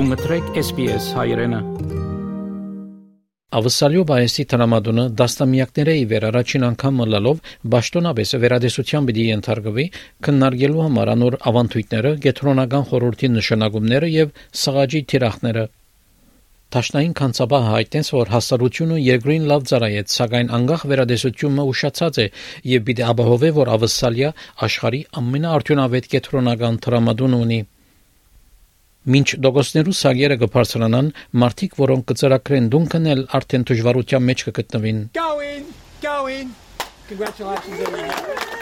Դու մտրեք SPS հայրենը։ Ավսալյո բայեսի տրամադոնը դաստամիակները ի վեր առաջին անգամ մլալով ճշտոնաբեսը վերադեսության պիտի ենթարկվի քննարկելու համար անոր ավանդույթները, գետրոնական խորհրդի նշանակումները եւ սղաճի թիրախները։ Տաշնային կանցաբահ հայտնեց, որ հասարությունը երկրին լավ ծարայեց, սակայն անգախ վերադեսությունը ուշացած է եւ պիտի ապահովե, որ ավսալյա աշխարի ամենաարդյունավետ կետրոնական տրամադուն ունի։ Մինչ դոգոսներու սագերը կբարձրանան, մարդիկ, որոնք կծրակրեն դունքն էլ արդեն դժվարության մեջ կգտնվին։ Go in, go in. Congratulations everyone.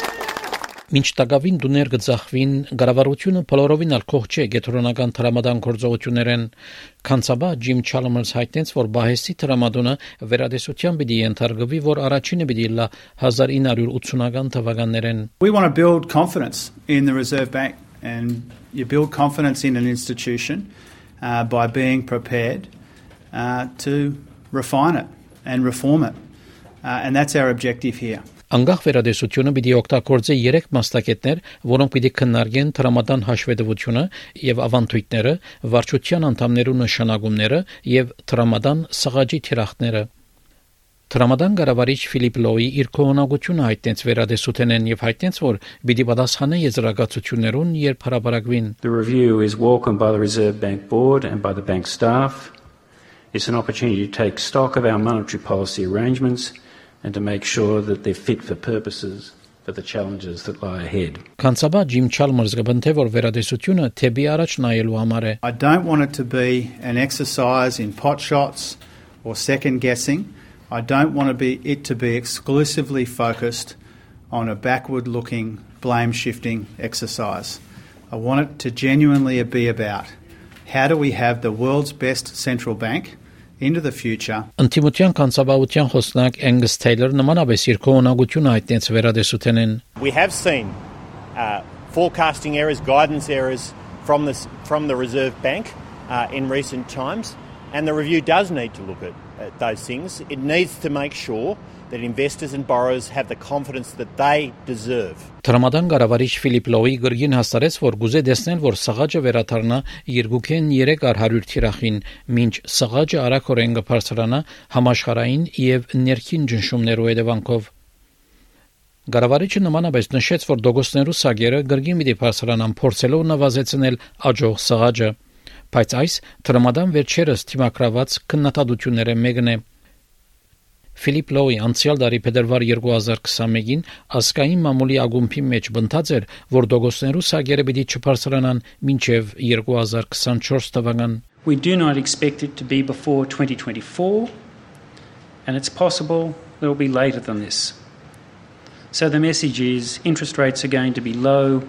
Մինչ տակավին դուներ գծախվին գարավարությունը փլորովին ալքող չէ գետրոնական տրամադան գործողություններեն կանցաբա Ջիմ Չալմերս հայտնեց որ բահեսի տրամադոնը վերադեսության պիտի ենթարկվի որ առաջինը պիտի լա 1980-ական թվականներեն We want to build confidence in the Reserve Bank and you build confidence in an institution uh, by being prepared uh, to refine it and reform it. Uh, and that's our objective here. Անգախ վերադեսությունը պիտի օգտագործի երեք մասնակետներ, որոնք պիտի քննարկեն տրամադան հաշվետվությունը եւ ավանդույթները, վարչության անդամներու նշանակումները եւ տրամադան սղաճի թիրախները։ Տրամադան գարավարիչ Ֆիլիպ Լոյի իր կողմնակությունը հայտնեց վերադեսութենեն եւ հայտնեց, որ պիտի պատասխանե եզրակացություններուն, երբ հրաբարակվին։ The review is welcomed by the Reserve Bank Board and by the bank staff. It's an opportunity to take stock of our monetary policy arrangements and to make sure that they're fit for purposes for the challenges that lie ahead. Կանցաբա Ջիմ Չալմերսը բնթե որ վերադեսությունը թեպի առաջ նայելու համար է։ I don't want it to be an exercise in pot shots or second guessing. I don't want to be, it to be exclusively focused on a backward looking blame shifting exercise. I want it to genuinely be about how do we have the world's best central bank into the future. Անտիմության կանցաբավության խոսնակ Angus Taylor նմանապես իր կողմնակությունը հայտնեց վերադեսութենեն։ We have seen uh, forecasting errors, guidance errors from the, from the Reserve Bank uh, in recent times, And the review does need to look at those things. It needs to make sure that investors and borrowers have the confidence that they deserve. Տրամադան գարավարիչ Ֆիլիպ Լոուի գրգին հաստարեց, որ գուզե տեսնել, որ սղաճը վերաթարնա երկուքեն 3 առ 100 թիրախին, մինչ սղաճը արագորեն կբարձրանա համաշխարային եւ ներքին ճնշումներով հետևանքով։ Գարավարիչը նմանապես նշեց, որ դոգոսներու սագերը գրգին մի դիփարսրանան փորձելով նվազեցնել աջող սղաճը բայց այս տրամադան վերջերս թիմակրաված քննադատությունները մեկն է Ֆիլիպ Լոուի անցյալ տարի փետրվար 2021-ին ասկային մամուլի ագումբի մեջ բնթած էր, որ դոգոսներու սագերը պիտի չփարսրանան մինչև 2024 թվական։ We do not expect it to be before 2024 and it's possible it will be later than this. So the message is interest rates are going to be low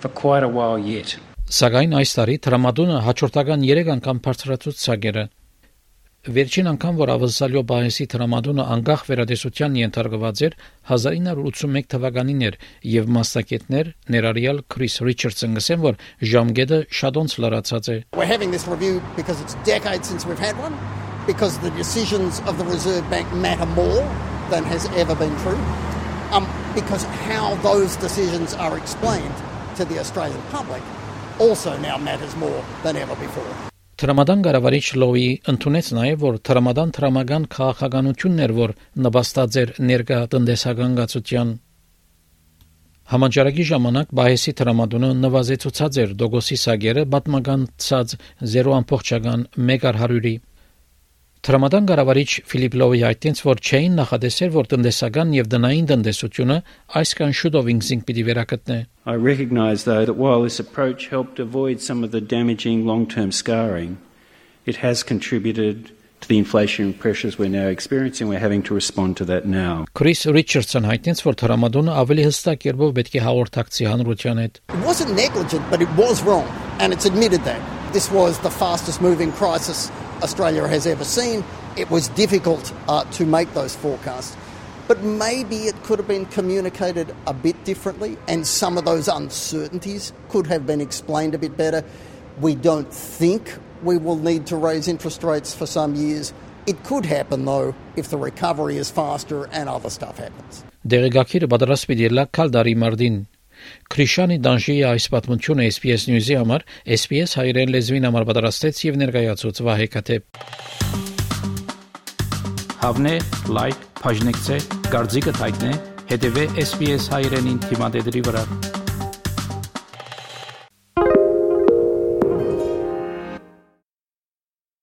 for quite a while yet. Սակայն այս տարի տրամադոնը հաջորդական 3 անգամ բարձրացուց ցագերը։ Վերջին անգամ, որ ավսալյո բահեսի տրամադոնը անգախ վերադեսության ենթարկված էր 1981 թվականին էր եւ մասնակիցներ ներառյալ Քրիս Ռիչարդսն գսեն, որ ժամկետը շատոնց լրացած է։ We're having this review because it's decades since we've had one because the decisions of the Reserve Bank matter more than has ever been true. Um, because how those decisions are explained to the Australian public also now matters more than ever before. Տրամադան գարավարիչ Լոուի ընդունեց նաև որ տրամադան տրամական քաղաքականություններ որ նպաստած էր ներկա տնտեսական գացության Համաճարակի ժամանակ Բայեսի տրամադոնը նվազեցուցած էր Դոգոսի սագերը պատմական ցած 0.100-ի Տրամադան գարավարիչ Ֆիլիպ Լոուի հայտնեց, որ չէին նախադեսել, որ տնտեսական եւ դնային տնտեսությունը այսքան շուտով ինքնին պիտի վերակտնե։ I recognize though that while this approach helped avoid some of the damaging long-term scarring, it has contributed to the inflation pressures we're now experiencing. We're having to respond to that now. Chris Richardson հայտնեց, որ տրամադոնը ավելի հստակ երբով պետք է հաղորդակցի հանրության հետ։ It wasn't negligent, but it was wrong, and it's admitted that. This was the fastest moving crisis Australia has ever seen. It was difficult uh, to make those forecasts. But maybe it could have been communicated a bit differently, and some of those uncertainties could have been explained a bit better. We don't think we will need to raise interest rates for some years. It could happen, though, if the recovery is faster and other stuff happens. Քրիշանի Դանժիի այս պատմությունը SPS News-ի համար SPS հայրեն լեզվին համար պատրաստեց եւ ներկայացուց Վահե Կաթեփ Հավնե լայք բաժնեկցե դարձիկը թայտնե հետեւե SPS հայրենին թիմադեդի վրա